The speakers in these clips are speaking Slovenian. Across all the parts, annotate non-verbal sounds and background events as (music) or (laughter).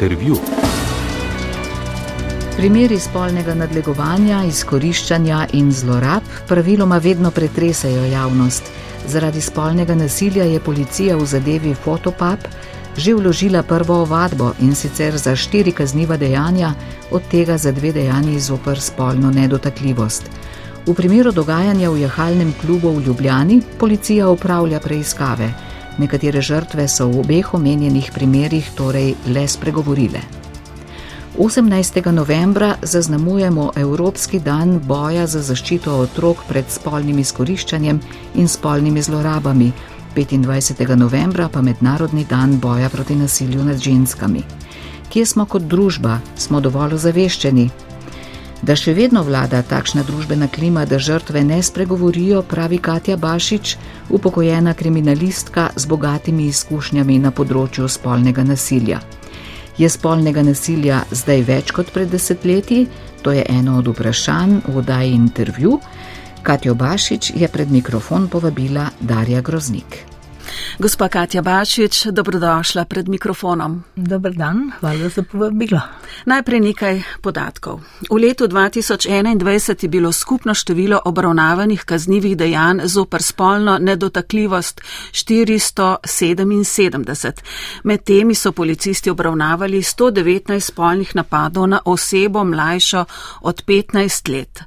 intervju. Primeri spolnega nadlegovanja, izkoriščanja in zlorab praviloma vedno pretresajo javnost. Zaradi spolnega nasilja je policija v zadevi Fotopap že vložila prvo ovadbo in sicer za štiri kazniva dejanja, od tega za dve dejanji zoper spolno nedotakljivost. V primeru dogajanja v jahalnem klubu v Ljubljani policija upravlja preiskave. Nekatere žrtve so v obeh omenjenih primerjih torej le spregovorile. 18. novembra zaznamujemo Evropski dan boja za zaščito otrok pred spolnim izkoriščanjem in spolnimi zlorabami, 25. novembra pa Mednarodni dan boja proti nasilju nad ženskami. Kje smo kot družba, smo dovolj ozaveščeni? Da še vedno vlada takšna družbena klima, da žrtve ne spregovorijo, pravi Katja Bašič, upokojena kriminalistka z bogatimi izkušnjami na področju spolnega nasilja. Je spolnega nasilja zdaj več kot pred desetletji? To je eno od vprašanj v oddaji intervju. Katjo Bašič je pred mikrofon povabila Darja Groznik. Gospa Katja Bašič, dobrodošla pred mikrofonom. Dobar dan, hvala za povabilo. Najprej nekaj podatkov. V letu 2021 je bilo skupno število obravnavanih kaznjivih dejanj zoper spolno nedotakljivost 477. Med temi so policisti obravnavali 119 spolnih napadov na osebo mlajšo od 15 let.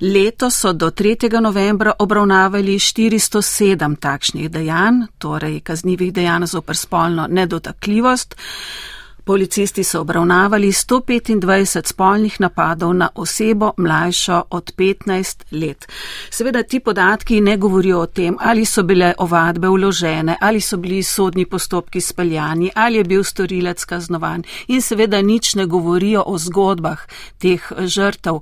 Leto so do 3. novembra obravnavali 407 takšnih dejanj, torej kaznjivih dejanj zoper spolno nedotakljivost. Policisti so obravnavali 125 spolnih napadov na osebo mlajšo od 15 let. Seveda ti podatki ne govorijo o tem, ali so bile ovadbe vložene, ali so bili sodni postopki speljani, ali je bil storilec kaznovan in seveda nič ne govorijo o zgodbah teh žrtev.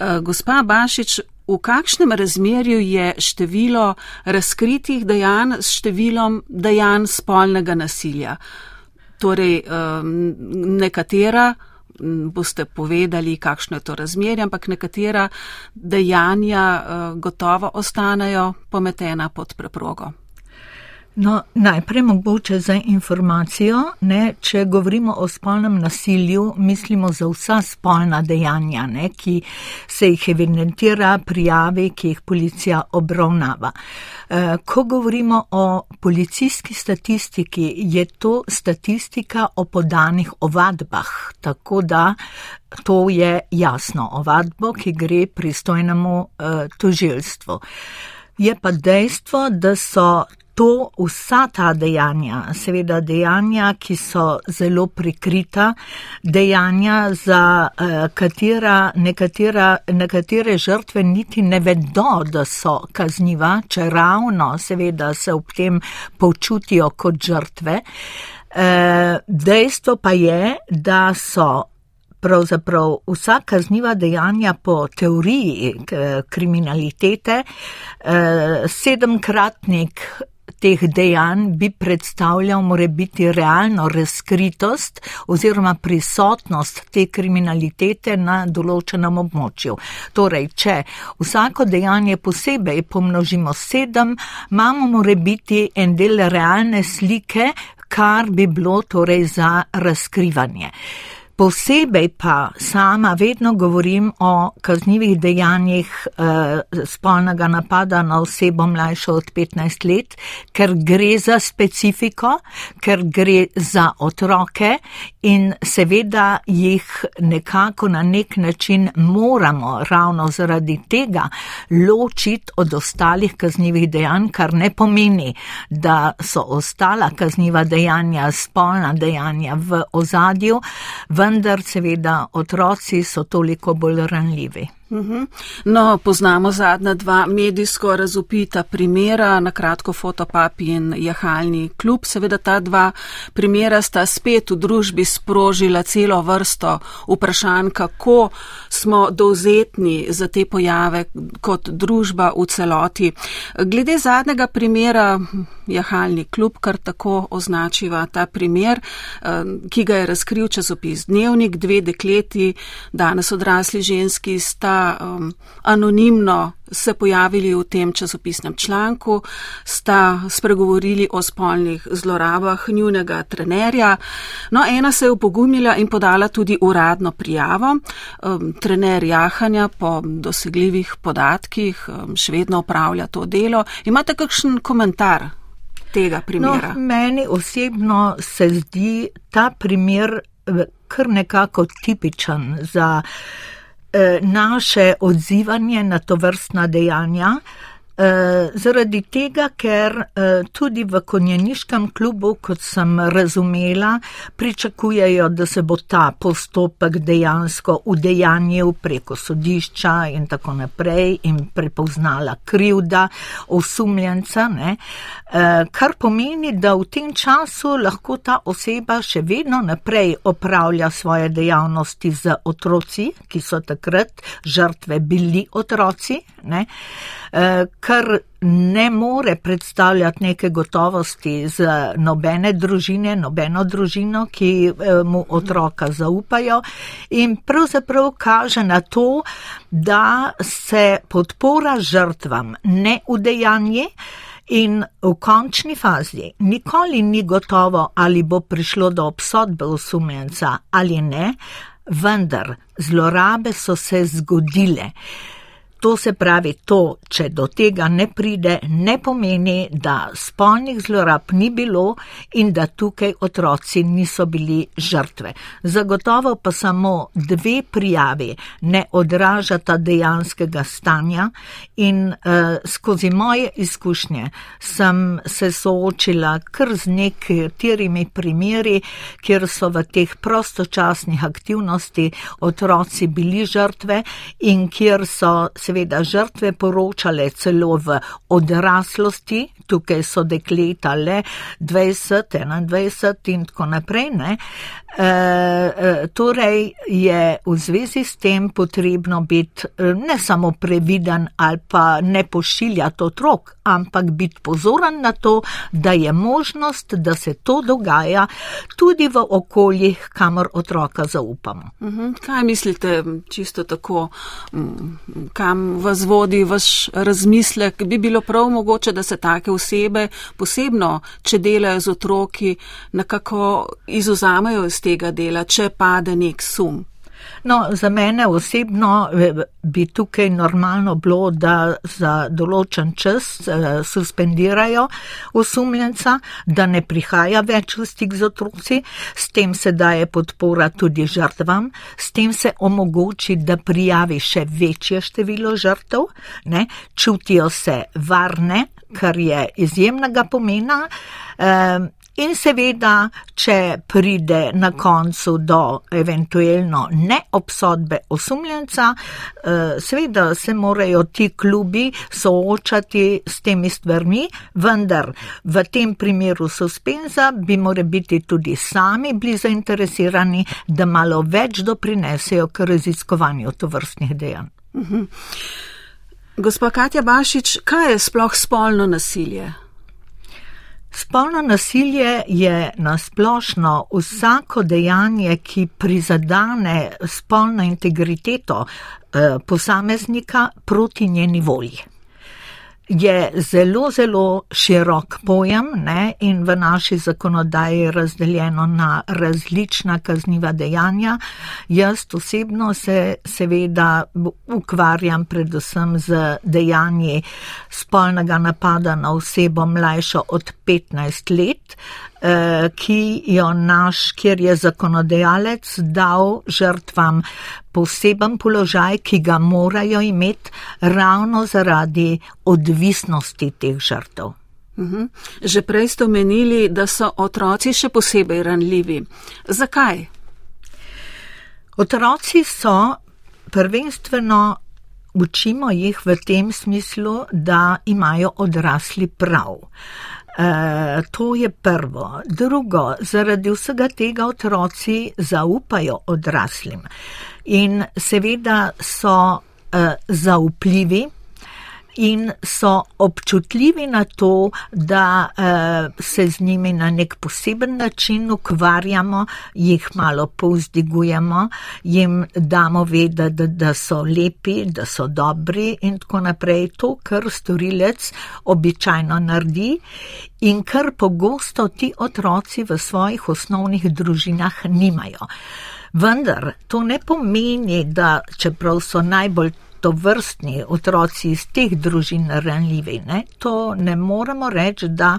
Eh, gospa Bašič, v kakšnem razmerju je število razkritih dejanj s številom dejanj spolnega nasilja. Torej, nekatera, boste povedali, kakšno je to razmerje, ampak nekatera dejanja eh, gotovo ostanejo pometena pod preprogo. No, najprej mogoče za informacijo, ne, če govorimo o spolnem nasilju, mislimo za vsa spolna dejanja, ne, ki se jih evidentira, prijavi, ki jih policija obravnava. E, ko govorimo o policijski statistiki, je to statistika o podanih ovadbah, tako da to je jasno ovadbo, ki gre pristojnemu e, tožilstvu. Je pa dejstvo, da so to vsa ta dejanja, seveda dejanja, ki so zelo prikrita, dejanja, za uh, katera nekatera, nekatere žrtve niti ne vedo, da so kazniva, če ravno seveda se ob tem počutijo kot žrtve. Uh, dejstvo pa je, da so pravzaprav vsa kazniva dejanja po teoriji kriminalitete uh, sedemkratnik teh dejanj bi predstavljal more biti realno razkritost oziroma prisotnost te kriminalitete na določenem območju. Torej, če vsako dejanje posebej pomnožimo sedem, imamo more biti en del realne slike, kar bi bilo torej za razkrivanje. Posebej pa sama vedno govorim o kaznjivih dejanjih eh, spolnega napada na osebo mlajšo od 15 let, ker gre za specifiko, ker gre za otroke in seveda jih nekako na nek način moramo ravno zaradi tega ločiti od ostalih kaznjivih dejanj, kar ne pomeni, da so ostala kazniva dejanja, spolna dejanja v ozadju, v vendar seveda otroci so toliko bolj ranljivi. Mhm. No, poznamo zadnja dva medijsko razupita primera, na kratko fotopap in jahalni klub. Seveda ta dva primera sta spet v družbi sprožila celo vrsto vprašanj, kako smo dovzetni za te pojave kot družba v celoti. Glede zadnjega primera, jahalni klub, kar tako označiva ta primer, eh, ki ga je razkril časopis Dnevnik, dve dekleti, danes odrasli ženski sta sta um, anonimno se pojavili v tem časopisnem članku, sta spregovorili o spolnih zlorabah njunega trenerja. No, ena se je upogumila in podala tudi uradno prijavo. Um, trener jahanja po dosegljivih podatkih um, še vedno upravlja to delo. Imate kakšen komentar? No, meni osebno se zdi ta primer kar nekako tipičen za eh, naše odzivanje na to vrstna dejanja. Uh, zaradi tega, ker uh, tudi v konjeniškem klubu, kot sem razumela, pričakujejo, da se bo ta postopek dejansko udejanjil preko sodišča in tako naprej in prepoznala krivda osumljenca, uh, kar pomeni, da v tem času lahko ta oseba še vedno naprej opravlja svoje dejavnosti z otroci, ki so takrat žrtve bili otroci. Ne? Kar ne more predstavljati neke gotovosti z nobene družine, nobeno družino, ki eh, mu otroka zaupajo in pravzaprav kaže na to, da se podpora žrtvam ne udejanje. In v končni fazi nikoli ni gotovo, ali bo prišlo do obsodbe osumljenca ali ne, vendar zlorabe so se zgodile. To se pravi, to, če do tega ne pride, ne pomeni, da spolnih zlorab ni bilo in da tukaj otroci niso bili žrtve. Zagotovo pa samo dve prijavi ne odražata dejanskega stanja in uh, skozi moje izkušnje sem se soočila kar z nekaterimi primeri, kjer so v teh prostočasnih aktivnosti otroci bili žrtve in kjer so seveda žrtve poročale celo v odraslosti, tukaj so dekleta le 20, 21 in tako naprej. Ne? E, e, torej je v zvezi s tem potrebno biti e, ne samo previden ali pa ne pošiljati otrok, ampak biti pozoren na to, da je možnost, da se to dogaja tudi v okoljih, kamor otroka zaupamo. Mhm. Kaj mislite, čisto tako, kam vas vodi vaš razmislek? Bi bilo prav mogoče, da se take osebe, posebno, če delajo z otroki, nekako izuzamejo iz tega dela, če pade nek sum. No, za mene osebno eh, bi tukaj normalno bilo, da za določen čas eh, suspendirajo osumljenca, da ne prihaja več v stik z otroci, s tem se daje podpora tudi žrtvam, s tem se omogoči, da prijavi še večje število žrtev, ne, čutijo se varne, kar je izjemnega pomena. Um, In seveda, če pride na koncu do eventualno neobsodbe osumljenca, uh, seveda se morajo ti klubi soočati s temi stvarmi, vendar v tem primeru suspenza bi morali biti tudi sami bili zainteresirani, da malo več doprinesejo k raziskovanju tovrstnih dejanj. Mhm. Gospa Katja Bašič, kaj je sploh spolno nasilje? Spolno nasilje je nasplošno vsako dejanje, ki prizadane spolno integriteto eh, posameznika proti njeni volji je zelo, zelo širok pojem ne? in v naši zakonodaji je razdeljeno na različna kazniva dejanja. Jaz osebno se seveda ukvarjam predvsem z dejanji spolnega napada na osebo mlajšo od 15 let. Eh, ki jo naš, kjer je zakonodajalec dal žrtvam poseben položaj, ki ga morajo imeti ravno zaradi odvisnosti teh žrtev. Uhum. Že prej ste omenili, da so otroci še posebej ranljivi. Zakaj? Otroci so prvenstveno, učimo jih v tem smislu, da imajo odrasli prav. Eh, to je prvo. Drugo, zaradi vsega tega otroci zaupajo odraslim in seveda so uh, zaupljivi in so občutljivi na to, da uh, se z njimi na nek poseben način ukvarjamo, jih malo povzdigujemo, jim damo vedeti, da, da so lepi, da so dobri in tako naprej. To, kar storilec običajno naredi in kar pogosto ti otroci v svojih osnovnih družinah nimajo. Vendar to ne pomeni, da čeprav so najbolj to vrstni otroci iz teh družin ranljivi, ne, to ne moremo reči, da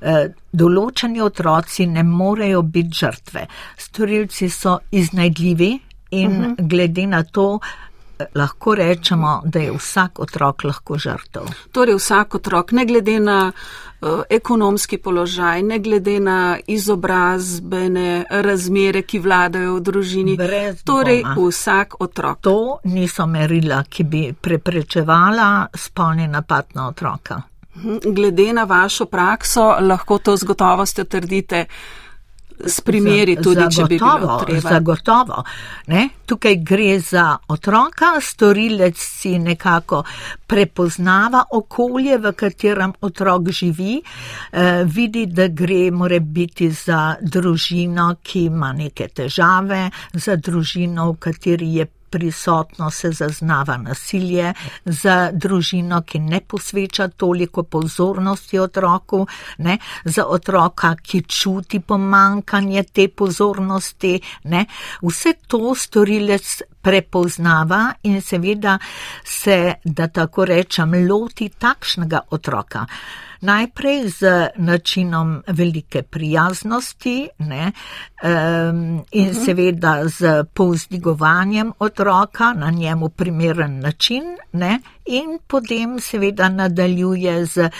eh, določeni otroci ne morejo biti žrtve. Storilci so iznajdljivi in uh mhm. -huh. glede na to, lahko rečemo, da je vsak otrok lahko žrtev. Torej vsak otrok, ne glede na uh, ekonomski položaj, ne glede na izobrazbene razmere, ki vladajo v družini. Brez torej dvoma. vsak otrok. To niso merila, ki bi preprečevala spolni napad na otroka. Mhm. Glede na vašo prakso, lahko to z gotovostjo trdite s primeri tudi, zagotovo, če bi bilo treba. Zagotovo. Ne? Tukaj gre za otroka, storilec si nekako prepoznava okolje, v katerem otrok živi, eh, vidi, da gre more biti za družino, ki ima neke težave, za družino, v kateri je prisotno se zaznava nasilje, za družino, ki ne posveča toliko pozornosti otroku, ne, za otroka, ki čuti pomankanje te pozornosti. Ne. Vse to storilec prepoznava in seveda se, da tako rečem, loti takšnega otroka najprej z načinom velike prijaznosti ne, um, in uh -huh. seveda z povzdigovanjem otroka na njemu primeren način ne, in potem seveda nadaljuje z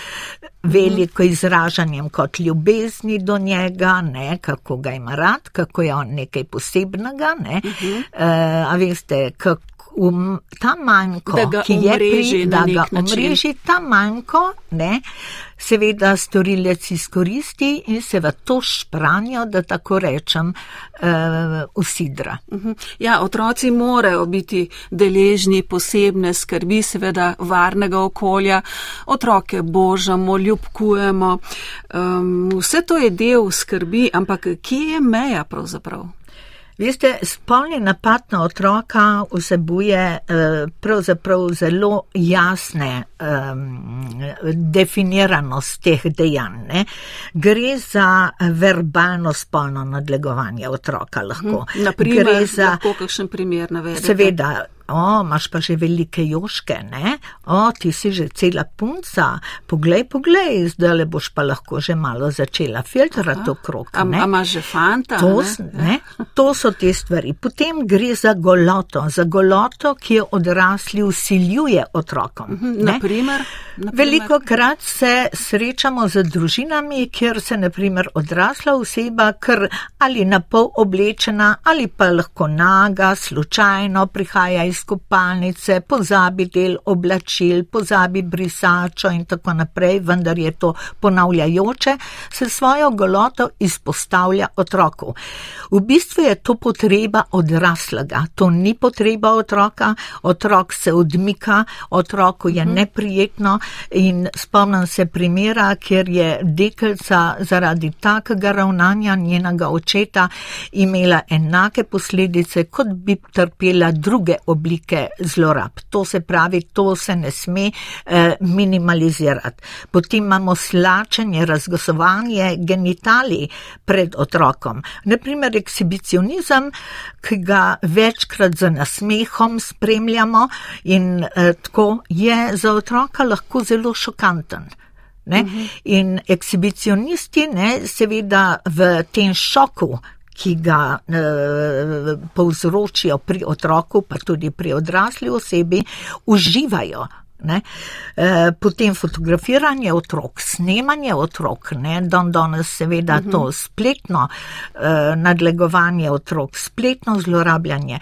veliko izražanjem kot ljubezni do njega, ne, kako ga ima rad, kako je on nekaj posebnega. Ne, uh -huh. uh, a veste, kako um, ta manjko, ki je pri, da ga omreži, ta manjko, ne, seveda storilec izkoristi in se v to špranjo, da tako rečem, uh, usidra. Mhm. Ja, otroci morajo biti deležni posebne skrbi, seveda varnega okolja, otroke božamo, ljubkujemo, um, vse to je del skrbi, ampak kje je meja pravzaprav? Veste, spolni napad na otroka vsebuje eh, pravzaprav zelo jasne definiranost teh dejanj. Ne? Gre za verbalno spolno nadlegovanje otroka lahko. Hm, naprimer, Gre za, lahko kakšen primer navedete? Seveda, o, imaš pa že velike joške, ne? O, ti si že cela punca, poglej, poglej, zdaj le boš pa lahko že malo začela filtrati okrog. A imaš že fanta? To, ne? Ne? to so te stvari. Potem gre za goloto, za goloto, ki jo odrasli usiljuje otrokom. Mhm, naprimer? Veliko krat se srečamo z družinami, kjer se naprimer odrasla oseba, kar ali na pol oblečena ali pa lahko naga, slučajno prihaja iz kopalnice, pozabi del oblačil, pozabi brisačo in tako naprej, vendar je to ponavljajoče, se svojo goloto izpostavlja otroku. V bistvu je to potreba odraslega, to ni potreba otroka, otrok se odmika, otroku je mhm. neprijetno in spomnim se primera, kjer je dekelca zaradi takega ravnanja njenega očeta imela enake posledice, kot bi trpela druge oblike zlorab. To se pravi, to se ne sme eh, minimalizirati. Potem imamo slačenje, razglasovanje genitalij pred otrokom. Naprimer, ekshibicionizem, ki ga večkrat z nasmehom spremljamo in eh, tako je za otroka lahko zelo šokanten. Ne? Uh. -huh. In ekshibicionisti, ne, seveda v tem šoku, ki ga eh, povzročijo pri otroku, pa tudi pri odrasli osebi, uživajo. Ne? E, potem fotografiranje otrok, snemanje otrok, ne? don danes seveda uh -huh. to spletno e, nadlegovanje otrok, spletno zlorabljanje.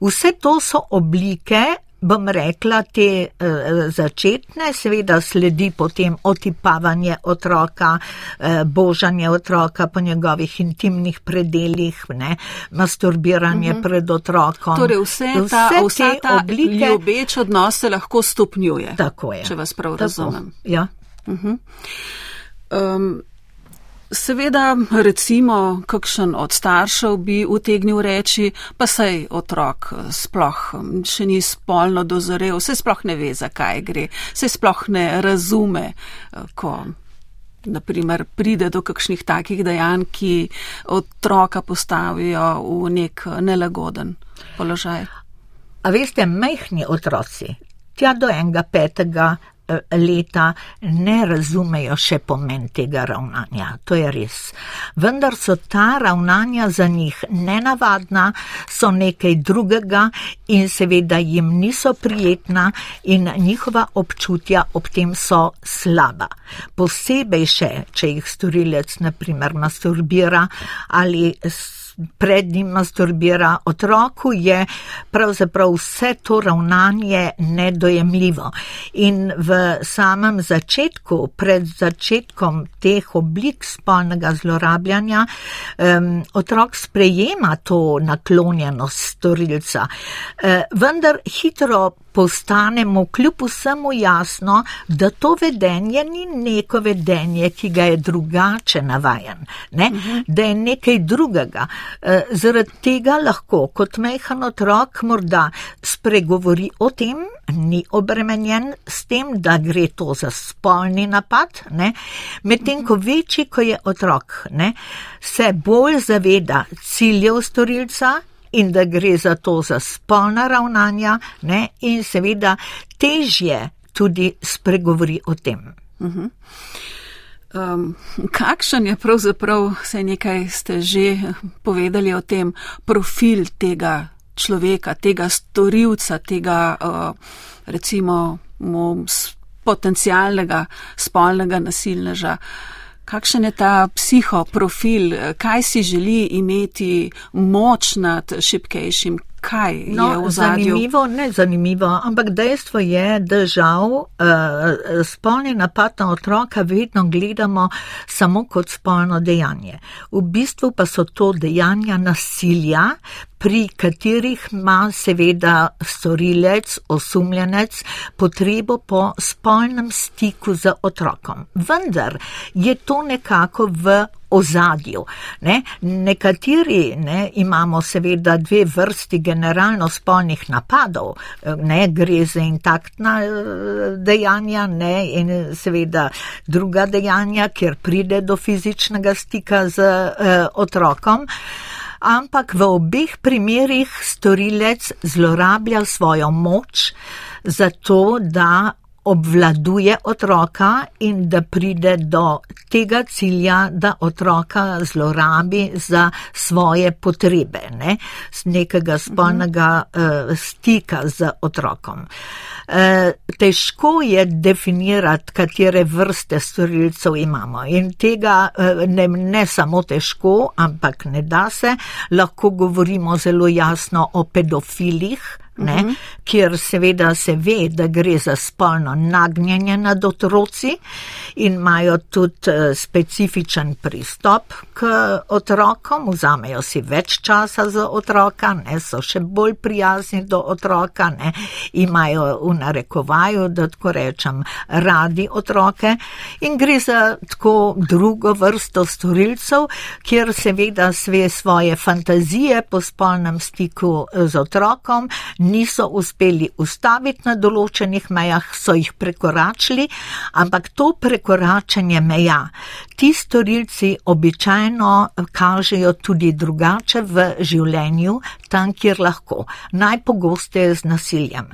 Vse to so oblike bom rekla, te uh, začetne, seveda sledi potem otipavanje otroka, uh, božanje otroka po njegovih intimnih predeljih, ne, masturbiranje uh mhm. -huh. pred otrokom. Torej vse, vse ta, vse ta oblike. Ljubeč odnos se lahko stopnjuje. Tako je. Če vas prav Tako. razumem. Ja. Uh -huh. um, Seveda, recimo, kakšen od staršev bi utegnil reči, pa sej otrok sploh še ni spolno dozorel, se sploh ne ve, zakaj gre, se sploh ne razume, ko naprimer pride do kakšnih takih dejanj, ki otroka postavijo v nek nelagoden položaj. A veste, majhni otroci, tja do enega petega leta ne razumejo še pomen tega ravnanja. To je res. Vendar so ta ravnanja za njih nenavadna, so nekaj drugega in seveda jim niso prijetna in njihova občutja ob tem so slaba. Posebej še, če jih storilec naprimer masturbira ali pred njim masturbira otroku, je pravzaprav vse to ravnanje nedojemljivo. In v samem začetku, pred začetkom teh oblik spolnega zlorabljanja, um, otrok sprejema to naklonjenost storilca, uh, vendar hitro postane mu kljub vsemu jasno, da to vedenje ni neko vedenje, ki ga je drugače navajen, ne? uh -huh. da je nekaj drugega. E, zaradi tega lahko kot mehan otrok morda spregovori o tem, ni obremenjen s tem, da gre to za spolni napad, medtem ko večji, ko je otrok, ne? se bolj zaveda ciljev storilca, in da gre za to za spolna ravnanja, ne? in seveda težje tudi spregovori o tem. Uh -huh. um, kakšen je pravzaprav, vse nekaj ste že povedali o tem, profil tega človeka, tega storilca, tega uh, recimo potencialnega spolnega nasilneža? Uh, Kakšen je ta psihoprofil, kaj si želi imeti moč nad šipkejšim, kaj no, je v zadnjem? Zanimivo, ne zanimivo, ampak dejstvo je, da žal uh, spolni napad na otroka vedno gledamo samo kot spolno dejanje. V bistvu pa so to dejanja nasilja, pri katerih ima seveda storilec, osumljenec potrebo po spolnem stiku z otrokom. Vendar je to nekako v ozadju. Ne? Nekateri ne, imamo seveda dve vrsti generalno spolnih napadov, ne gre za intaktna eh, dejanja ne, in seveda druga dejanja, kjer pride do fizičnega stika z eh, otrokom ampak v obeh primerjih storilec zlorablja svojo moč za to, da obvladuje otroka in da pride do tega cilja, da otroka zlorabi za svoje potrebe, ne, z nekega spolnega uh, stika z otrokom. Uh, težko je definirati, katere vrste storilcev imamo in tega uh, ne, ne samo težko, ampak ne da se, lahko govorimo zelo jasno o pedofilih, ne, uh mhm. -huh. kjer seveda se ve, da gre za spolno nagnjenje nad otroci in imajo tudi uh, specifičen pristop k otrokom, vzamejo si več časa za otroka, ne, so še bolj prijazni do otroka, ne, imajo v narekovaju, da tako rečem, radi otroke in gre za tako drugo vrsto storilcev, kjer seveda sve svoje fantazije po spolnem stiku z otrokom, niso uspeli ustaviti na določenih mejah, so jih prekoračili, ampak to prekoračanje meja ti storilci običajno kažejo tudi drugače v življenju, tam, kjer lahko. Najpogosteje z nasiljem.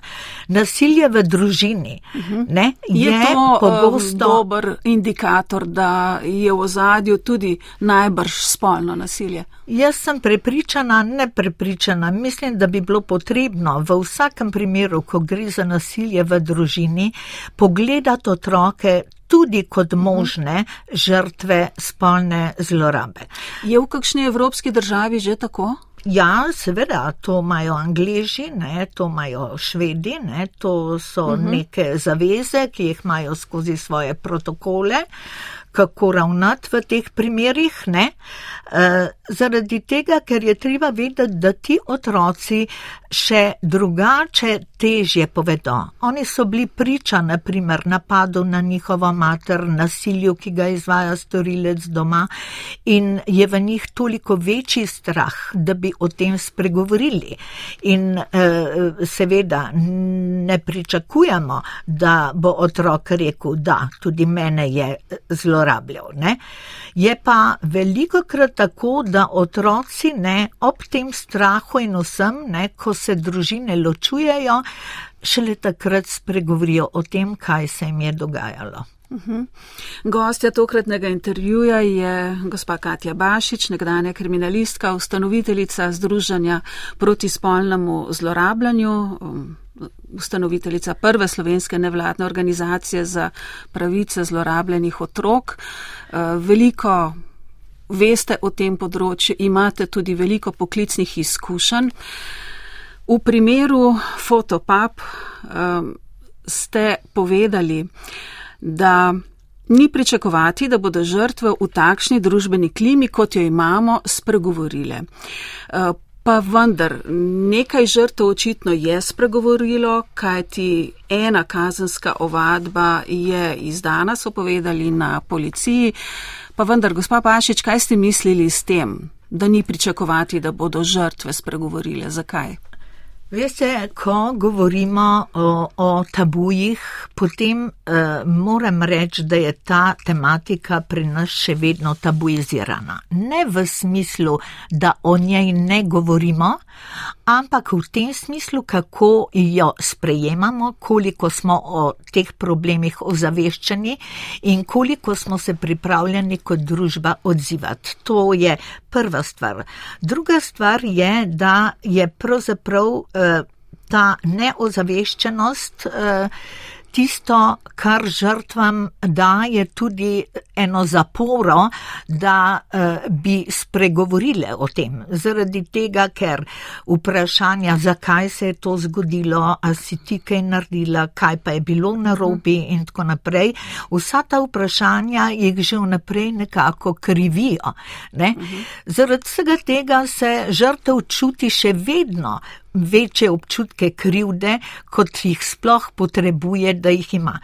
Nasilje v družini mhm. ne, je, je to um, pogosto dober indikator, da je v ozadju tudi najbrž spolno nasilje. Jaz sem prepričana, ne prepričana. Mislim, da bi bilo potrebno v vsakem primeru, ko gre za nasilje v družini, pogledati otroke tudi kot mhm. možne žrtve spolne zlorabe. Je v kakšni evropski državi že tako? Ja, seveda, to imajo angliži, ne, to imajo švedi, ne, to so uh -huh. neke zaveze, ki jih imajo skozi svoje protokole. Uh, kako ravnati v teh primerih, ne? E, zaradi tega, ker je treba vedeti, da ti otroci še drugače težje povedo. Oni so bili priča, naprimer, napadu na njihovo mater, nasilju, ki ga izvaja storilec doma in je v njih toliko večji strah, da bi o tem spregovorili. In e, seveda ne pričakujemo, da bo otrok rekel, da tudi mene je zelo zlorabljal. Ne? Je pa veliko krat tako, da otroci ne, ob tem strahu in vsem, ne, ko se družine ločujejo, šele takrat spregovorijo o tem, kaj se jim je dogajalo. Uhum. Gostja tokratnega intervjuja je gospa Katja Bašič, nekdanja kriminalistka, ustanoviteljica Združenja proti spolnemu zlorabljanju. Um, ustanoviteljica prve slovenske nevladne organizacije za pravice zlorabljenih otrok. Eh, veliko veste o tem področju, imate tudi veliko poklicnih izkušenj. V primeru Fotopap eh, ste povedali, da ni pričakovati, da bodo žrtve v takšni družbeni klimi, kot jo imamo, spregovorile. Pa vendar nekaj žrtev očitno je spregovorilo, kajti ena kazenska ovadba je izdana, so povedali na policiji. Pa vendar, gospa Pašič, kaj ste mislili s tem, da ni pričakovati, da bodo žrtve spregovorile? Zakaj? Veste, ko govorimo o, o tabujih, potem uh, moram reči, da je ta tematika pri nas še vedno tabuizirana. Ne v smislu, da o njej ne govorimo, ampak v tem smislu, kako jo sprejemamo, koliko smo o teh problemih ozaveščeni in koliko smo se pripravljeni kot družba odzivati. To je prva stvar. Druga stvar je, da je pravzaprav Eh, ta neozaveščenost eh, tisto, kar žrtvam daje tudi eno zaporo, da uh, bi spregovorile o tem. Zaradi tega, ker vprašanja, zakaj se je to zgodilo, a si ti kaj naredila, kaj pa je bilo na robi in tako naprej, vsa ta vprašanja jih že vnaprej nekako krivijo. Ne? Zaradi vsega tega se žrtev čuti še vedno večje občutke krivde, kot jih sploh potrebuje, da jih ima.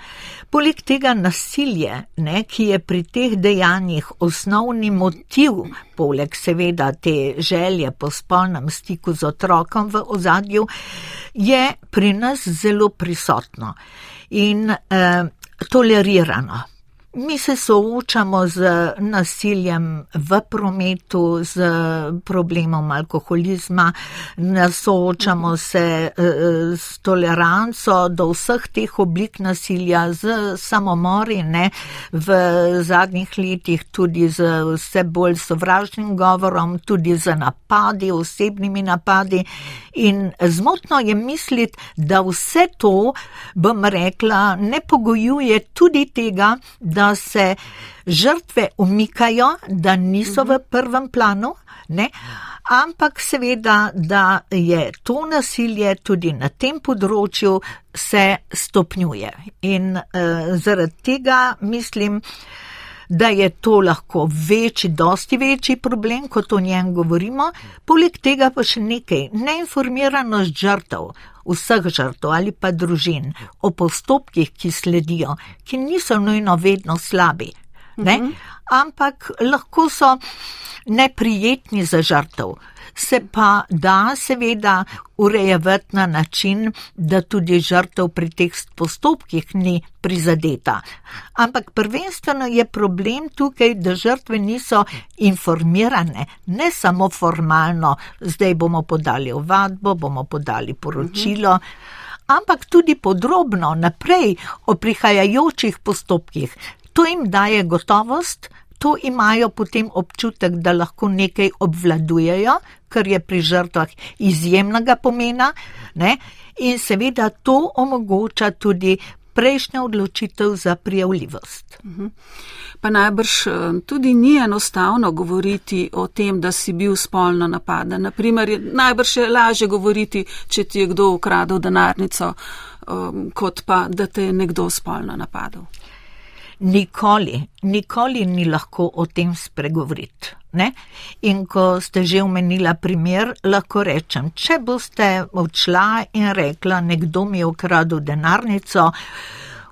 Poleg tega nasilje, ne, ki je pri teh dejanjih osnovni motiv, poleg seveda te želje po spolnem stiku z otrokom v ozadju, je pri nas zelo prisotno in eh, tolerirano. Mi se soočamo z nasiljem v prometu, z problemom alkoholizma, soočamo se eh, s toleranco do vseh teh oblik nasilja, z samomori, ne, v zadnjih letih tudi z vse bolj sovražnim govorom, tudi z napadi, osebnimi napadi. In zmotno je misliti, da vse to, bom rekla, ne pogojuje tudi tega, da se žrtve umikajo, da niso v prvem planu, ne? ampak seveda, da je to nasilje tudi na tem področju se stopnjuje. In uh, zaradi tega mislim, da je to lahko večji, dosti večji problem, kot o njem govorimo, poleg tega pa še nekaj, neinformiranost žrtev, vseh žrtev ali pa družin o postopkih, ki sledijo, ki niso nujno vedno slabi, ne? Mhm. ampak lahko so neprijetni za žrtev se pa da seveda urejevati na način, da tudi žrtev pri teh postopkih ni prizadeta. Ampak prvenstveno je problem tukaj, da žrtve niso informirane, ne samo formalno, zdaj bomo podali ovadbo, bomo podali poročilo. Ampak tudi podrobno naprej o prihajajočih postopkih. To jim daje gotovost, to imajo potem občutek, da lahko nekaj obvladujejo, kar je pri žrtvah izjemnega pomena, ne? in seveda to omogoča tudi prejšnja odločitev za prijavljivost. Mhm. Pa najbrž eh, tudi ni enostavno govoriti o tem, da si bil spolno napaden. Naprimer, najbrž je lažje govoriti, če ti je kdo ukradel denarnico, um, kot pa, da te je nekdo spolno napadel. Nikoli, nikoli ni lahko o tem spregovoriti. Ne? In ko ste že omenila primer, lahko rečem, če boste odšla in rekla, nekdo mi je ukradel denarnico,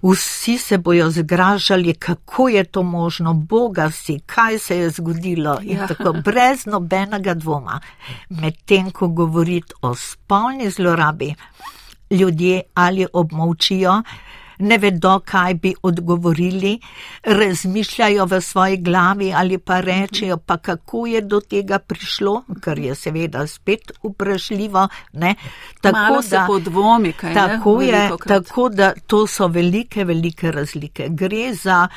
vsi se bojo zgražali, kako je to možno, boga si, kaj se je zgodilo in ja. tako brez nobenega dvoma. Medtem, ko govorite o spolni zlorabi, ljudje ali obmovčijo, ne vedo, kaj bi odgovorili, razmišljajo v svoji glavi ali pa rečejo, pa kako je do tega prišlo, kar je seveda spet vprašljivo. Ne? Tako Malo da podvomi, kaj tako je. Tako da to so velike, velike razlike. Gre za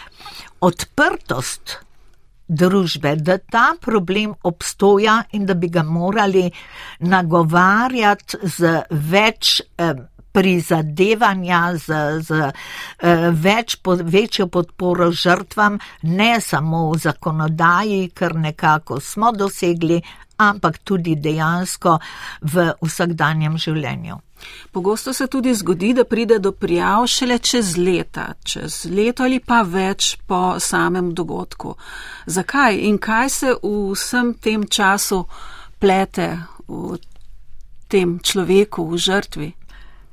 odprtost. Družbe, da ta problem obstoja in da bi ga morali nagovarjati z več eh, prizadevanja z, z uh, več, po, večjo podporo žrtvam, ne samo v zakonodaji, kar nekako smo dosegli, ampak tudi dejansko v vsakdanjem življenju. Pogosto se tudi zgodi, da pride do prijav šele čez leta, čez leto ali pa več po samem dogodku. Zakaj in kaj se v vsem tem času plete v tem človeku, v žrtvi?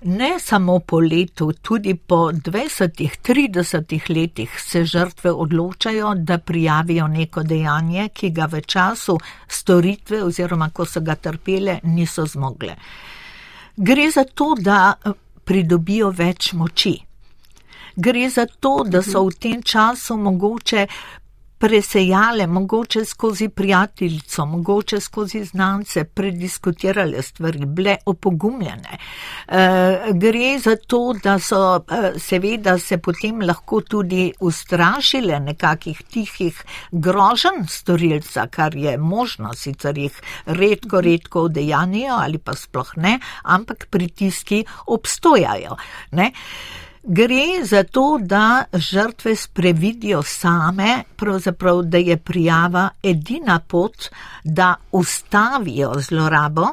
Ne samo po letu, tudi po 20-30 letih se žrtve odločajo, da prijavijo neko dejanje, ki ga v času storitve oziroma ko so ga trpele, niso zmogle. Gre za to, da pridobijo več moči. Gre za to, da so v tem času mogoče presejale, mogoče skozi prijateljico, mogoče skozi znance, prediskutirale stvari, bile opogumljene. E, gre za to, da so e, seveda se potem lahko tudi ustrašile nekakih tihih grožen storilca, kar je možno, sicer jih redko, redko vdejanijo ali pa sploh ne, ampak pritiski obstojajo. Ne? Gre za to, da žrtve sprevidijo same, pravzaprav, da je prijava edina pot, da ustavijo zlorabo,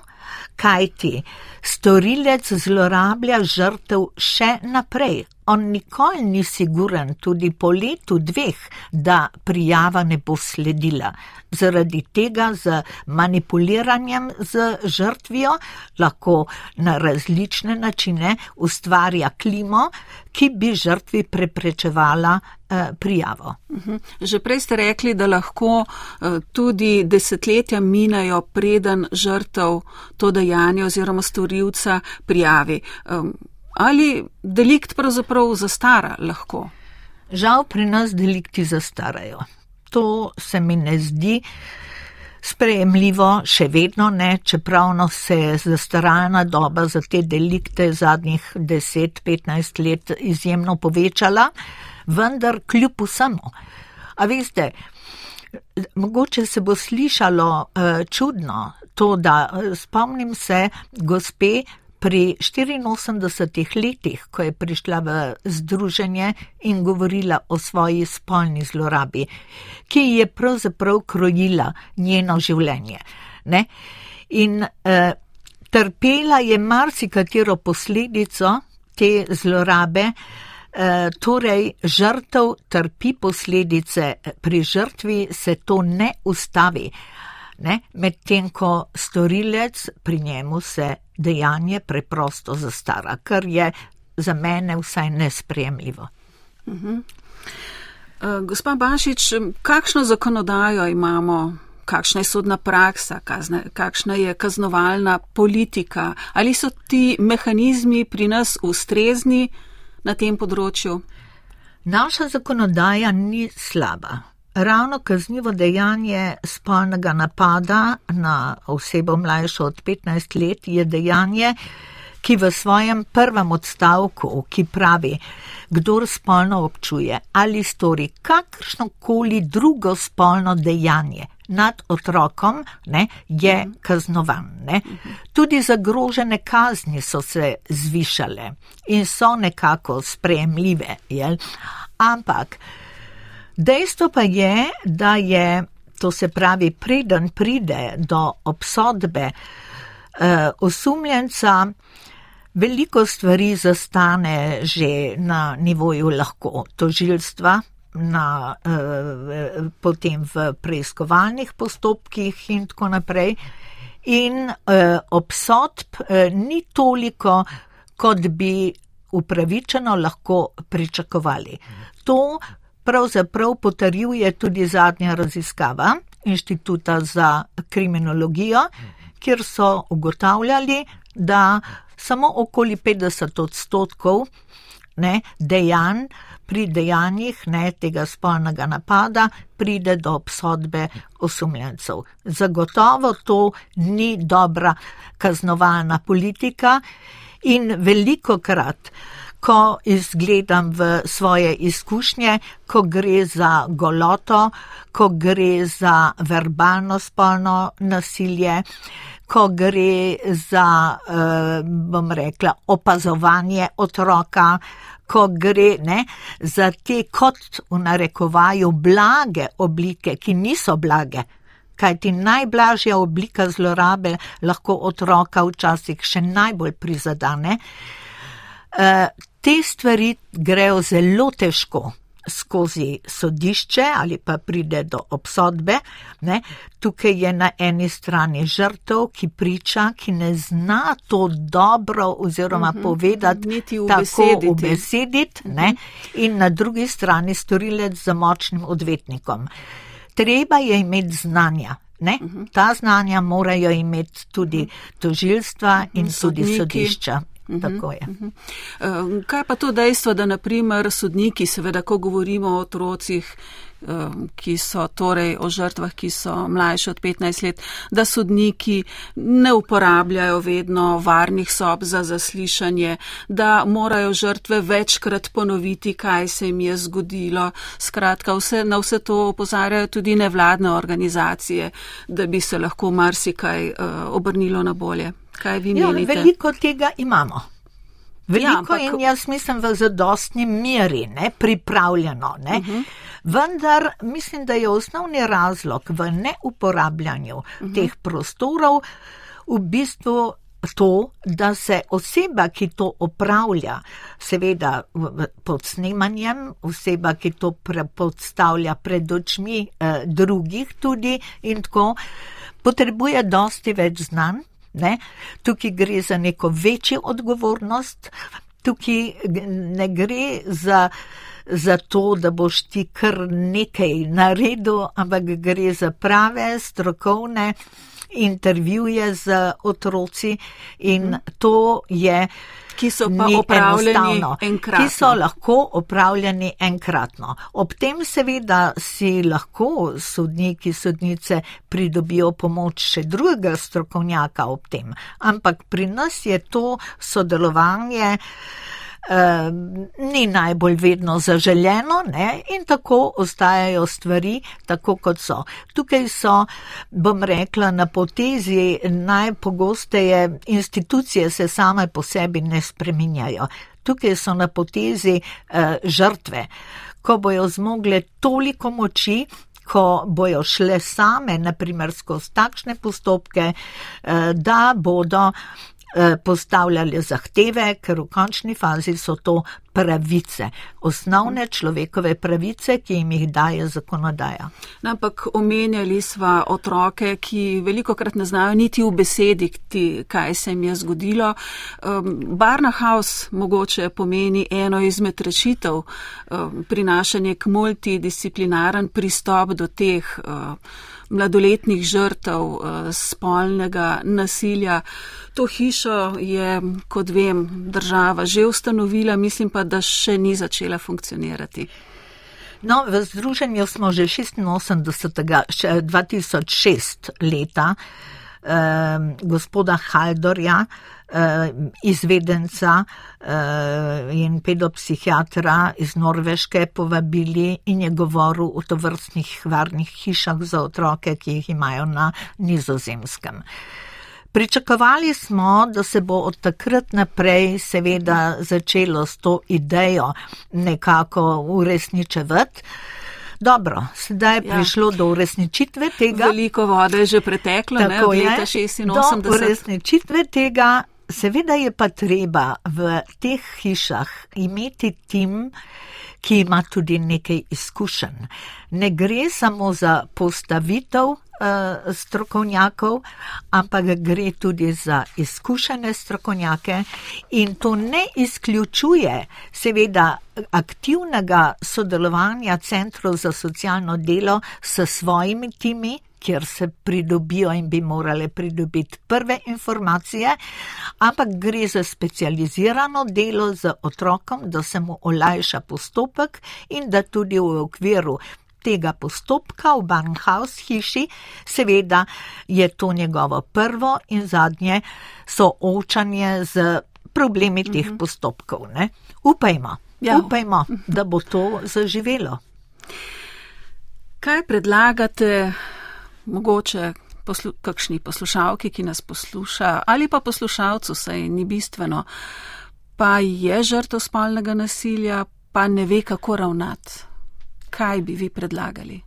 kajti storilec zlorablja žrtev še naprej, on nikoli ni siguren, tudi po letu dveh, da prijava ne bo sledila. Zaradi tega z manipuliranjem z žrtvijo lahko na različne načine ustvarja klimo, ki bi žrtvi preprečevala eh, prijavo. Mhm. Že prej ste rekli, da lahko eh, tudi desetletja minajo, preden žrtev to dejanje oziroma storilca prijavi ali delikt pravzaprav zastara lahko? Žal pri nas delikti zastarajo. To se mi ne zdi sprejemljivo, še vedno ne, čeprav se je zastaralna doba za te delikte zadnjih 10-15 let izjemno povečala, vendar kljub vsemu. A veste, mogoče se bo slišalo uh, čudno to, da uh, spomnim se gospe, pri 84 letih, ko je prišla v združenje in govorila o svoji spolni zlorabi, ki je pravzaprav krojila njeno življenje. Ne? In eh, trpela je marsikatero posledico te zlorabe, eh, torej žrtev trpi posledice, pri žrtvi se to ne ustavi medtem ko storilec pri njemu se dejanje preprosto zastara, kar je za mene vsaj nespremljivo. Uh -huh. uh, gospa Bašič, kakšno zakonodajo imamo? Kakšna je sodna praksa, kazne, kakšna je kaznovalna politika, ali so ti mehanizmi pri nas ustrezni na tem področju? Naša zakonodaja ni slaba. Ravno kaznivo dejanje spolnega napada na osebo mlajšo od 15 let je dejanje, ki v svojem prvem odstavku, ki pravi, kdor spolno občuje ali stori kakršno koli drugo spolno dejanje, nad otrokom ne, je kaznovan. Ne. Tudi zagrožene kazni so se zvišale in so nekako sprejemljive. Jel? Ampak dejstvo pa je, da je, to se pravi, preden pride do obsodbe uh, osumljenca, veliko stvari zastane že na nivoju lahko tožilstva, na, eh, potem v preiskovalnih postopkih in tako naprej. In eh, obsodb eh, ni toliko, kot bi upravičeno lahko pričakovali. To pravzaprav potrjuje tudi zadnja raziskava Inštituta za kriminologijo, kjer so ugotavljali, da samo okoli 50 odstotkov ne, dejanj pri dejanjih ne, tega spolnega napada pride do obsodbe osumljencev. Zagotovo to ni dobra kaznovalna politika in veliko krat, ko izgledam v svoje izkušnje, ko gre za goloto, ko gre za verbalno spolno nasilje, ko gre za, eh, bom rekla, opazovanje otroka, ko gre ne, za te kot v narekovaju blage oblike, ki niso blage. Kaj ti najblažja oblika zlorabe lahko otroka včasih še najbolj prizadane. Te stvari grejo zelo težko skozi sodišče ali pa pride do obsodbe. Ne. Tukaj je na eni strani žrtev, ki priča, ki ne zna to dobro oziroma uh mhm. -huh. povedati, tako ubesediti, uh -huh. in na drugi strani storilec za močnim odvetnikom. Treba je imeti znanja. Ne? Mhm. Ta znanja morajo imeti tudi tožilstva in Sodniki. tudi sodišča. Mhm, Tako je. Mhm. Ehm, kaj pa to dejstvo, da naprimer sodniki, seveda, ko govorimo o otrocih, ki so torej o žrtvah, ki so mlajše od 15 let, da sodniki ne uporabljajo vedno varnih sob za zaslišanje, da morajo žrtve večkrat ponoviti, kaj se jim je zgodilo. Skratka, vse, na vse to opozarjajo tudi nevladne organizacije, da bi se lahko marsikaj uh, obrnilo na bolje. Kaj vi ja, menite? Veliko tega imamo. Veliko ja, ampak... in jaz mislim v zadostni meri, ne, pripravljeno. Ne. Uh mhm. -huh. Vendar mislim, da je osnovni razlog v neuporabljanju uh mhm. -huh. teh prostorov v bistvu to, da se oseba, ki to opravlja, seveda pod snemanjem, oseba, ki to predstavlja pred očmi eh, drugih tudi in tako, potrebuje dosti več znanj. Ne? Tukaj gre za neko večjo odgovornost, tukaj ne gre za, za to, da boš ti kar nekaj naredil, ampak gre za prave, strokovne intervjuje z otroci in mhm. to je ki so pa opravljeni enkratno. Ki so lahko opravljeni enkratno. Ob tem seveda si lahko sodniki, sodnice pridobijo pomoč še drugega strokovnjaka ob tem. Ampak pri nas je to sodelovanje ni najbolj vedno zaželjeno ne? in tako ostajajo stvari tako, kot so. Tukaj so, bom rekla, na potezi najpogosteje institucije se same po sebi ne spreminjajo. Tukaj so na potezi eh, žrtve, ko bojo zmogle toliko moči, ko bojo šle same, naprimer, skozi takšne postopke, eh, da bodo postavljali zahteve, ker v končni fazi so to pravice, osnovne človekove pravice, ki jim jih daje zakonodaja. No, ampak omenjali sva otroke, ki veliko krat ne znajo niti v besedi, kaj se jim je zgodilo. Barna House mogoče pomeni eno izmed rešitev, prinašanje k multidisciplinaren pristop do teh mladoletnih žrtev eh, spolnega nasilja. To hišo je, kot vem, država že ustanovila, mislim pa, da še ni začela funkcionirati. No, v združenju smo že 86. 2006 leta gospoda Haldorja, eh, izvedenca eh, in pedopsihiatra iz Norveške povabili in je govoril o tovrstnih varnih hišah za otroke, ki jih imajo na nizozemskem. Pričakovali smo, da se bo od takrat naprej seveda začelo s to idejo nekako uresničevati. Dobro, sedaj je ja. prišlo do uresničitve tega. Veliko vode je že preteklo, tako ne, je. 86. Do uresničitve tega, seveda je pa treba v teh hišah imeti tim, ki ima tudi nekaj izkušenj. Ne gre samo za postavitev strokovnjakov, ampak gre tudi za izkušene strokovnjake in to ne izključuje seveda aktivnega sodelovanja centrov za socialno delo s svojimi timi, kjer se pridobijo in bi morale pridobiti prve informacije, ampak gre za specializirano delo z otrokom, da se mu olajša postopek in da tudi v okviru tega postopka v Barnhouse hiši, seveda je to njegovo prvo in zadnje soočanje z problemi teh mm -hmm. postopkov. Ne? Upajmo, ja. upajmo, da bo to zaživelo. Kaj predlagate, mogoče poslu kakšni poslušalki, ki nas posluša, ali pa poslušalcu, saj ni bistveno, pa je žrtev spolnega nasilja, pa ne ve, kako ravnati? Kaj bi vi predlagali?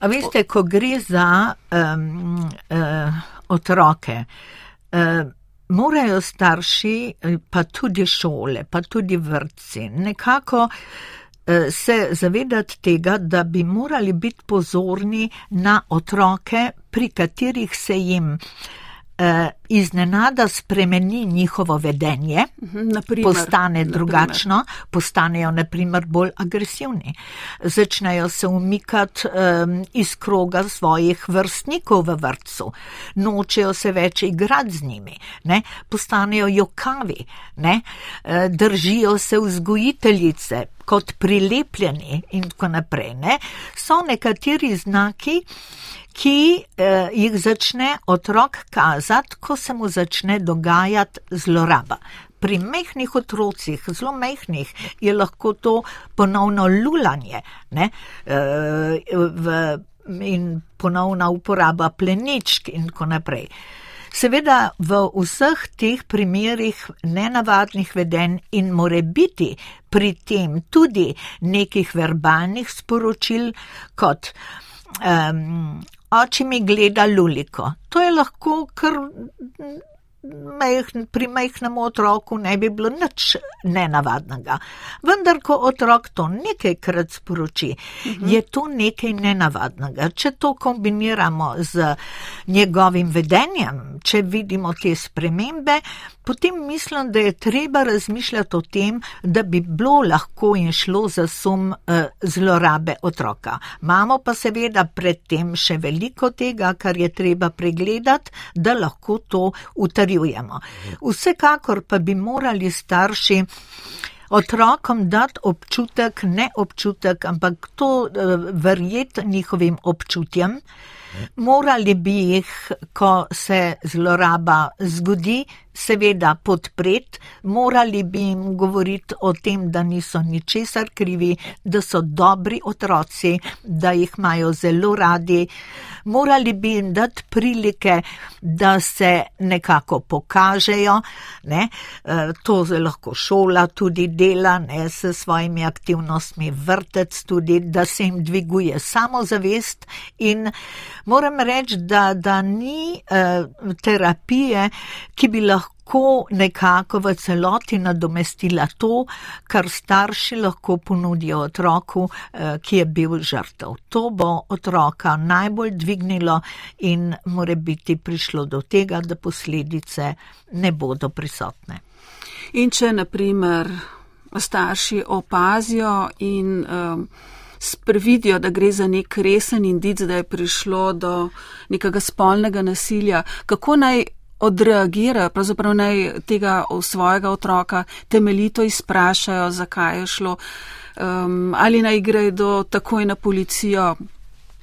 A veste, ko gre za um, uh, otroke, uh, morajo starši, pa tudi šole, pa tudi vrtci, nekako uh, se zavedati tega, da bi morali biti pozorni na otroke, pri katerih se jim uh, iznenada spremeni njihovo vedenje, mhm, naprimer, postane drugačno, naprimer. postanejo naprimer bolj agresivni, začnejo se umikati um, iz kroga svojih vrstnikov v vrtu, nočejo se več igrati z njimi, ne? postanejo jokavi, ne? Uh, držijo se vzgojiteljice kot prilepljeni in tako naprej. Ne? So nekateri znaki, ki eh, jih začne otrok kazati, ko se mu začne dogajati zloraba. Pri mehkih otrocih, zelo mehkih, je lahko to ponovno lulanje ne, eh, v, in ponovna uporaba pleničk in tako naprej. Seveda v vseh teh primerih nenavadnih vedenj in more biti pri tem tudi nekih verbalnih sporočil kot um, oči mi gleda luliko. To je lahko kar mejhn, pri majhnem otroku ne bi bilo nič nenavadnega. Vendar, ko otrok to nekajkrat sporoči, uh mhm. -huh. je to nekaj nenavadnega. Če to kombiniramo z njegovim vedenjem, če vidimo te spremembe, potem mislim, da je treba razmišljati o tem, da bi bilo lahko in šlo za sum uh, zlorabe otroka. Imamo pa seveda predtem še veliko tega, kar je treba pregledati, da lahko to utrjujemo utrjujemo. Vsekakor pa bi morali starši otrokom dati občutek, ne občutek, ampak to eh, verjeti njihovim občutjem. Morali bi jih, ko se zloraba zgodi, seveda podpreti, morali bi jim govoriti o tem, da niso ničesar krivi, da so dobri otroci, da jih imajo zelo radi. Morali bi jim dati prilike, da se nekako pokažejo. Ne? E, to se lahko šola tudi dela, ne s svojimi aktivnostmi, vrtec tudi, da se jim dviguje samozavest. In moram reči, da, da ni uh, terapije, ki bi lahko lahko nekako v celoti nadomestila to, kar starši lahko ponudijo otroku, eh, ki je bil žrtev. To bo otroka najbolj dvignilo in more biti prišlo do tega, da posledice ne bodo prisotne. In če naprimer starši opazijo in um, sprevidijo, da gre za nek resen indic, da je prišlo do nekega spolnega nasilja, kako naj odreagirajo, pravzaprav naj tega svojega otroka temeljito izprašajo, zakaj je šlo, um, ali naj gredo takoj na policijo.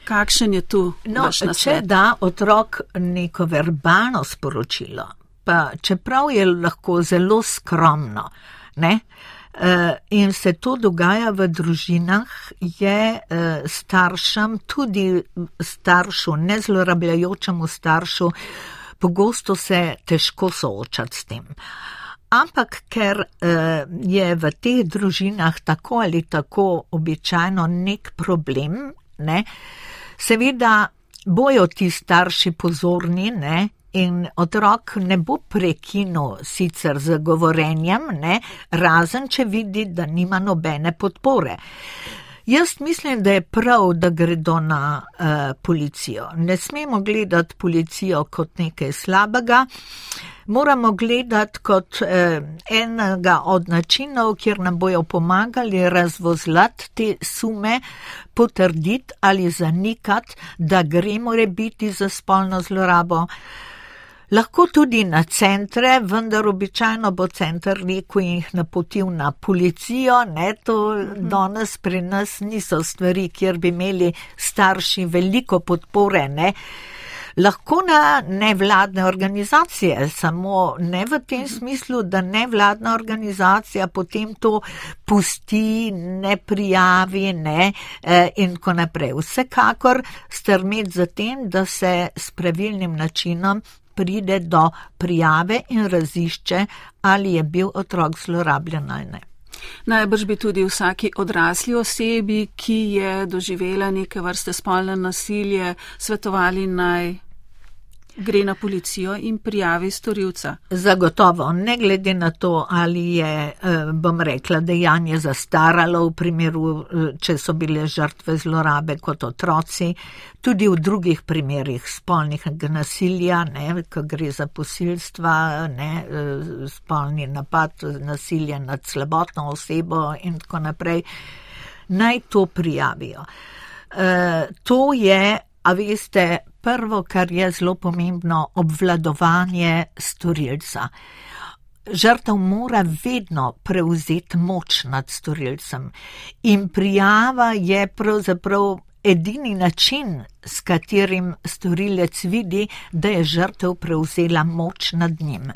Kakšen je tu no? Če da otrok neko verbalno sporočilo, pa čeprav je lahko zelo skromno, ne? Uh, in se to dogaja v družinah, je uh, staršem, tudi staršu, nezlorabljajočemu staršu, pogosto se težko soočati s tem. Ampak ker uh, je v teh družinah tako ali tako običajno nek problem, ne, seveda bojo ti starši pozorni, ne, in otrok ne bo prekinil sicer z govorenjem, ne, razen če vidi, da nima nobene podpore. Jaz mislim, da je prav, da gredo na uh, policijo. Ne smemo gledati policijo kot nekaj slabega, moramo gledati kot uh, enega od načinov, kjer nam bojo pomagali razvozlati te sume, potrditi ali zanikati, da gre more biti za spolno zlorabo. Uh, lahko tudi na centre, vendar običajno bo center rekel in jih napotil na policijo. Ne, to mhm. danes pri nas niso stvari, kjer bi imeli starši veliko podpore. Ne. Lahko na nevladne organizacije, samo ne v tem mhm. smislu, da nevladna organizacija potem to pusti, ne prijavi ne, eh, in tako naprej. Vsekakor strmeti za tem, da se s pravilnim načinom pride do prijave in razišče, ali je bil otrok zlorabljen ali ne. Najbrž bi tudi vsaki odrasli osebi, ki je doživela neke vrste spolne nasilje, svetovali naj gre na policijo in prijavi storilca. Zagotovo, ne glede na to, ali je, eh, bom rekla, dejanje zastaralo v primeru, eh, če so bile žrtve zlorabe kot otroci, tudi v drugih primerih spolnih nasilja, ne, ko gre za posilstva, ne, eh, spolni napad, nasilje nad slabotno osebo in tako naprej, naj to prijavijo. To je, a veste, prvo, kar je zelo pomembno, obvladovanje storilca. Žrtev mora vedno prevzeti moč nad storilcem in prijava je pravzaprav edini način, s katerim storilec vidi, da je žrtev prevzela moč nad njim.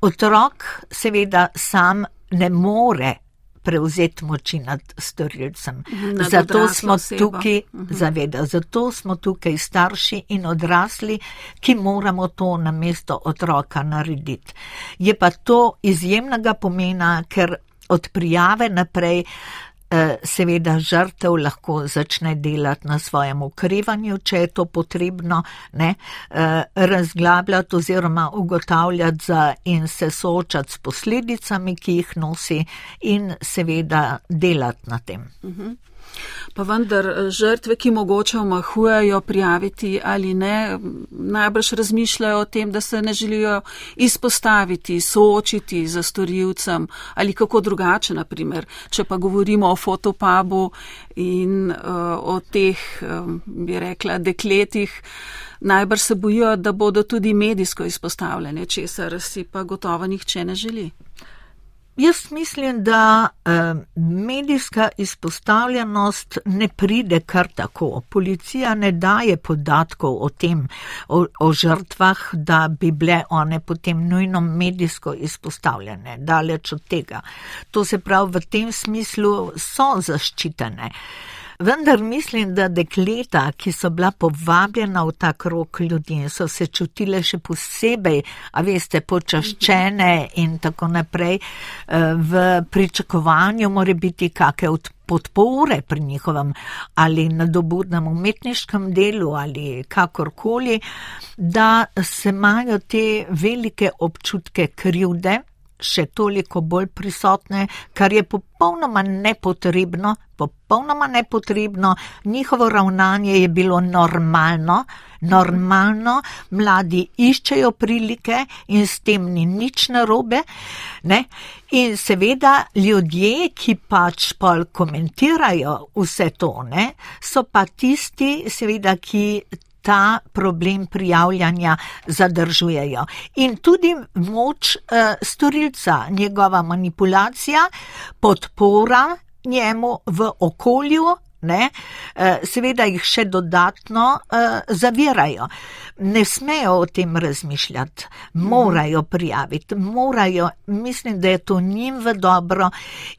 Otrok seveda sam ne more prevzeti moči nad storilcem. Nad zato smo tukaj, uh mhm. -huh. zaveda, zato smo tukaj starši in odrasli, ki moramo to na mesto otroka narediti. Je pa to izjemnega pomena, ker od prijave naprej seveda žrtev lahko začne delati na svojem ukrevanju, če je to potrebno, ne, eh, razglabljati oziroma ugotavljati za in se soočati s posledicami, ki jih nosi in seveda delati na tem. Uh mhm. -huh. Pa vendar eh, žrtve, ki mogoče omahujejo prijaviti ali ne, najbrž razmišljajo o tem, da se ne želijo izpostaviti, soočiti za storilcem ali kako drugače, naprimer, če pa govorimo o fotopabu in uh, o teh, um, bi rekla, dekletih. Najbrž se bojijo, da bodo tudi medijsko izpostavljene, česar si pa gotovo nihče ne želi. Jaz mislim, da medijska izpostavljenost ne pride kar tako. Policija ne daje podatkov o tem, o, o žrtvah, da bi bile one potem nujno medijsko izpostavljene. Daleč od tega. To se pravi, v tem smislu so zaščitene. Eh, Vendar mislim, da dekleta, ki so bila povabljena v ta krok ljudi so se čutile še posebej, a veste, počaščene in tako naprej, eh, v pričakovanju more biti kakšne od podpore pri njihovem ali nadobudnem umetniškem delu ali kakorkoli, da se imajo te velike občutke krivde še toliko bolj prisotne, kar je popolnoma nepotrebno, popolnoma nepotrebno. Njihovo ravnanje je bilo normalno, normalno, mladi iščejo prilike in s tem ni nič narobe. Ne? In seveda ljudje, ki pač pol komentirajo vse to, ne? so pa tisti, seveda, ki ta problem prijavljanja zadržujejo. In tudi moč uh, storilca, njegova manipulacija, podpora njemu v okolju, ne, eh, seveda jih še dodatno uh, zavirajo. Ne smejo o tem razmišljati, morajo prijaviti, morajo, mislim, da je to njim v dobro.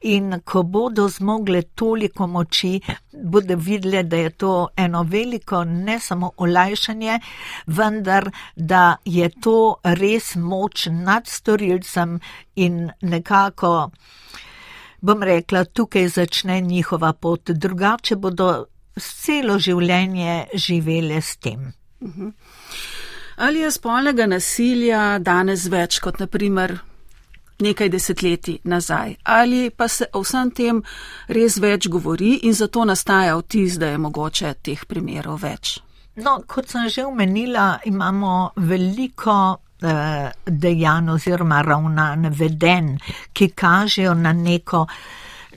In ko bodo zmogle toliko moči, bodo videli, da je to eno veliko, ne samo olajšanje, vendar da je to res moč nad storilcem in nekako bom rekla, tukaj začne njihova pot, drugače bodo celo življenje živele s tem. Mhm. Ali je spolnega nasilja danes več kot naprimer nekaj desetletij nazaj? Ali pa se o vsem tem res več govori in zato nastaja vtis, da je mogoče teh primerov več? No, kot sem že omenila, imamo veliko dejanj oziroma ravnanj veden, ki kažejo na neko,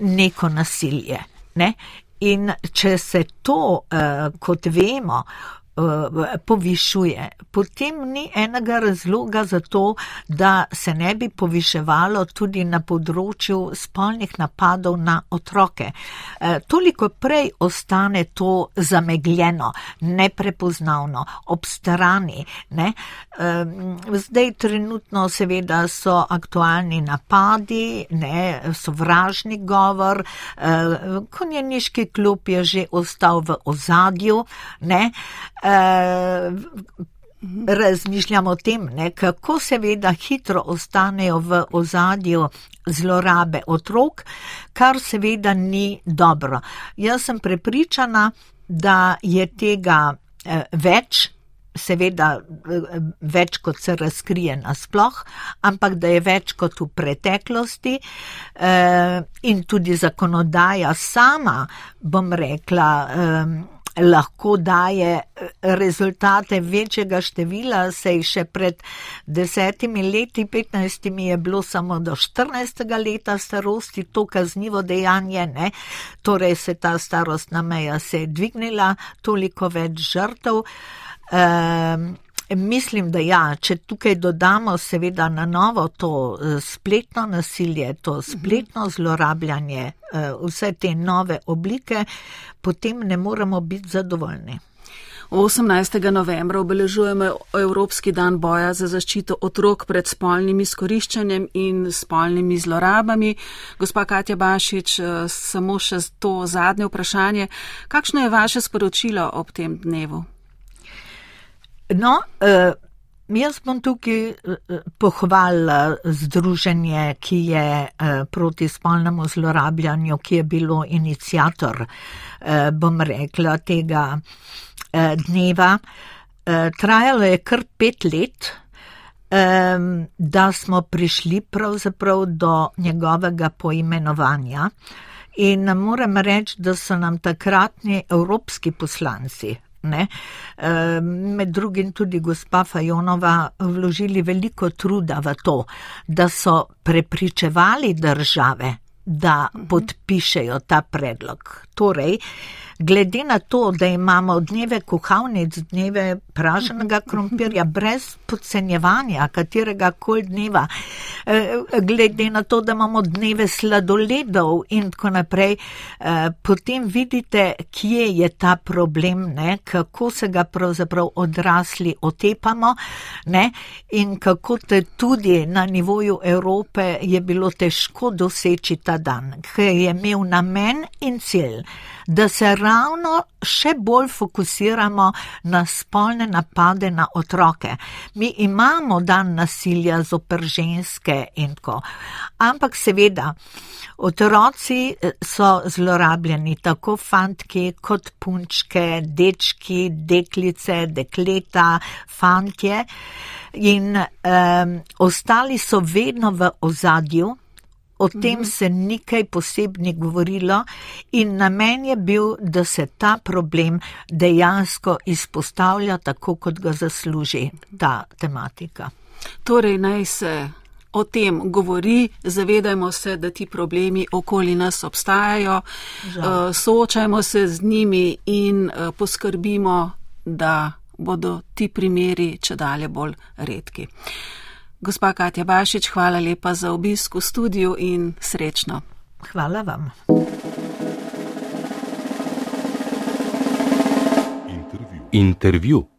neko nasilje. Ne? In če se to, eh, kot vemo, Eh, povišuje. Potem ni enega razloga za to, da se ne bi poviševalo tudi na področju spolnih napadov na otroke. Eh, toliko prej ostane to zamegljeno, neprepoznavno, ob strani. Ne? Zdaj trenutno seveda so aktualni napadi, ne, sovražni govor, eh, konjeniški klub je že ostal v ozadju. Ne? Eh, razmišljamo o tem, ne, kako seveda hitro ostanejo v ozadju zlorabe otrok, kar seveda ni dobro. Jaz sem prepričana, da je tega eh, več, seveda eh, več kot se razkrije nasploh, ampak da je več kot v preteklosti in tudi zakonodaja sama, bom rekla, lahko daje eh, rezultate večjega števila, sej še pred desetimi leti, petnajstimi je bilo samo do štirinajstega leta starosti to kaznivo dejanje, ne? torej se ta starostna meja se je dvignila, toliko več žrtev. Um, Mislim, da ja, če tukaj dodamo seveda na novo to eh, spletno nasilje, to spletno zlorabljanje, eh, vse te nove oblike, potem ne moremo biti zadovoljni. 18. novembra obeležujemo Evropski dan boja za zaščito otrok pred spolnim izkoriščanjem in spolnimi zlorabami. Gospa Katja Bašič, samo še to zadnje vprašanje. Kakšno je vaše sporočilo ob tem dnevu? No, uh, jaz bom tukaj uh, pohvalila združenje, ki je uh, proti spolnemu zlorabljanju, ki je bilo inicijator, uh, bom rekla, tega uh, dneva. Uh, trajalo je kar pet let, um, da smo prišli pravzaprav do njegovega poimenovanja. In moram reči, da so nam takratni evropski poslanci, Ne? Med drugim tudi gospa Fajonova vložili veliko truda v to, da so prepričevali države, da mhm. podpišejo ta predlog. Torej, glede na to, da imamo dneve kuhavnic, dneve praženega (laughs) krompirja, brez podcenjevanja katerega koli dneva, eh, glede na to, da imamo dneve sladoledov in tako naprej, eh, potem vidite, kje je ta problem, ne? kako se ga pravzaprav odrasli otepamo ne? in kako te tudi na nivoju Evrope je bilo težko doseči ta dan, ker je imel namen in cilj da se ravno še bolj fokusiramo na spolne napade na otroke. Mi imamo dan nasilja zoper ženske in tako. Ampak seveda, otroci eh, so zlorabljeni, tako fantki kot punčke, dečki, deklice, dekleta, fantje. In um, ostali so vedno v ozadju, O tem mhm. se ni kaj posebni govorilo in namen je bil, da se ta problem dejansko izpostavlja tako, kot ga zasluži ta tematika. Torej, naj se o tem govori, zavedajmo se, da ti problemi okoli nas obstajajo, Žal. Eh, soočajmo se z njimi in eh, poskrbimo, da bodo ti primeri če dalje bolj redki. Gospa Katja Bašič, hvala lepa za obisk v studiu in srečno. Hvala vam. Intervju. Intervju.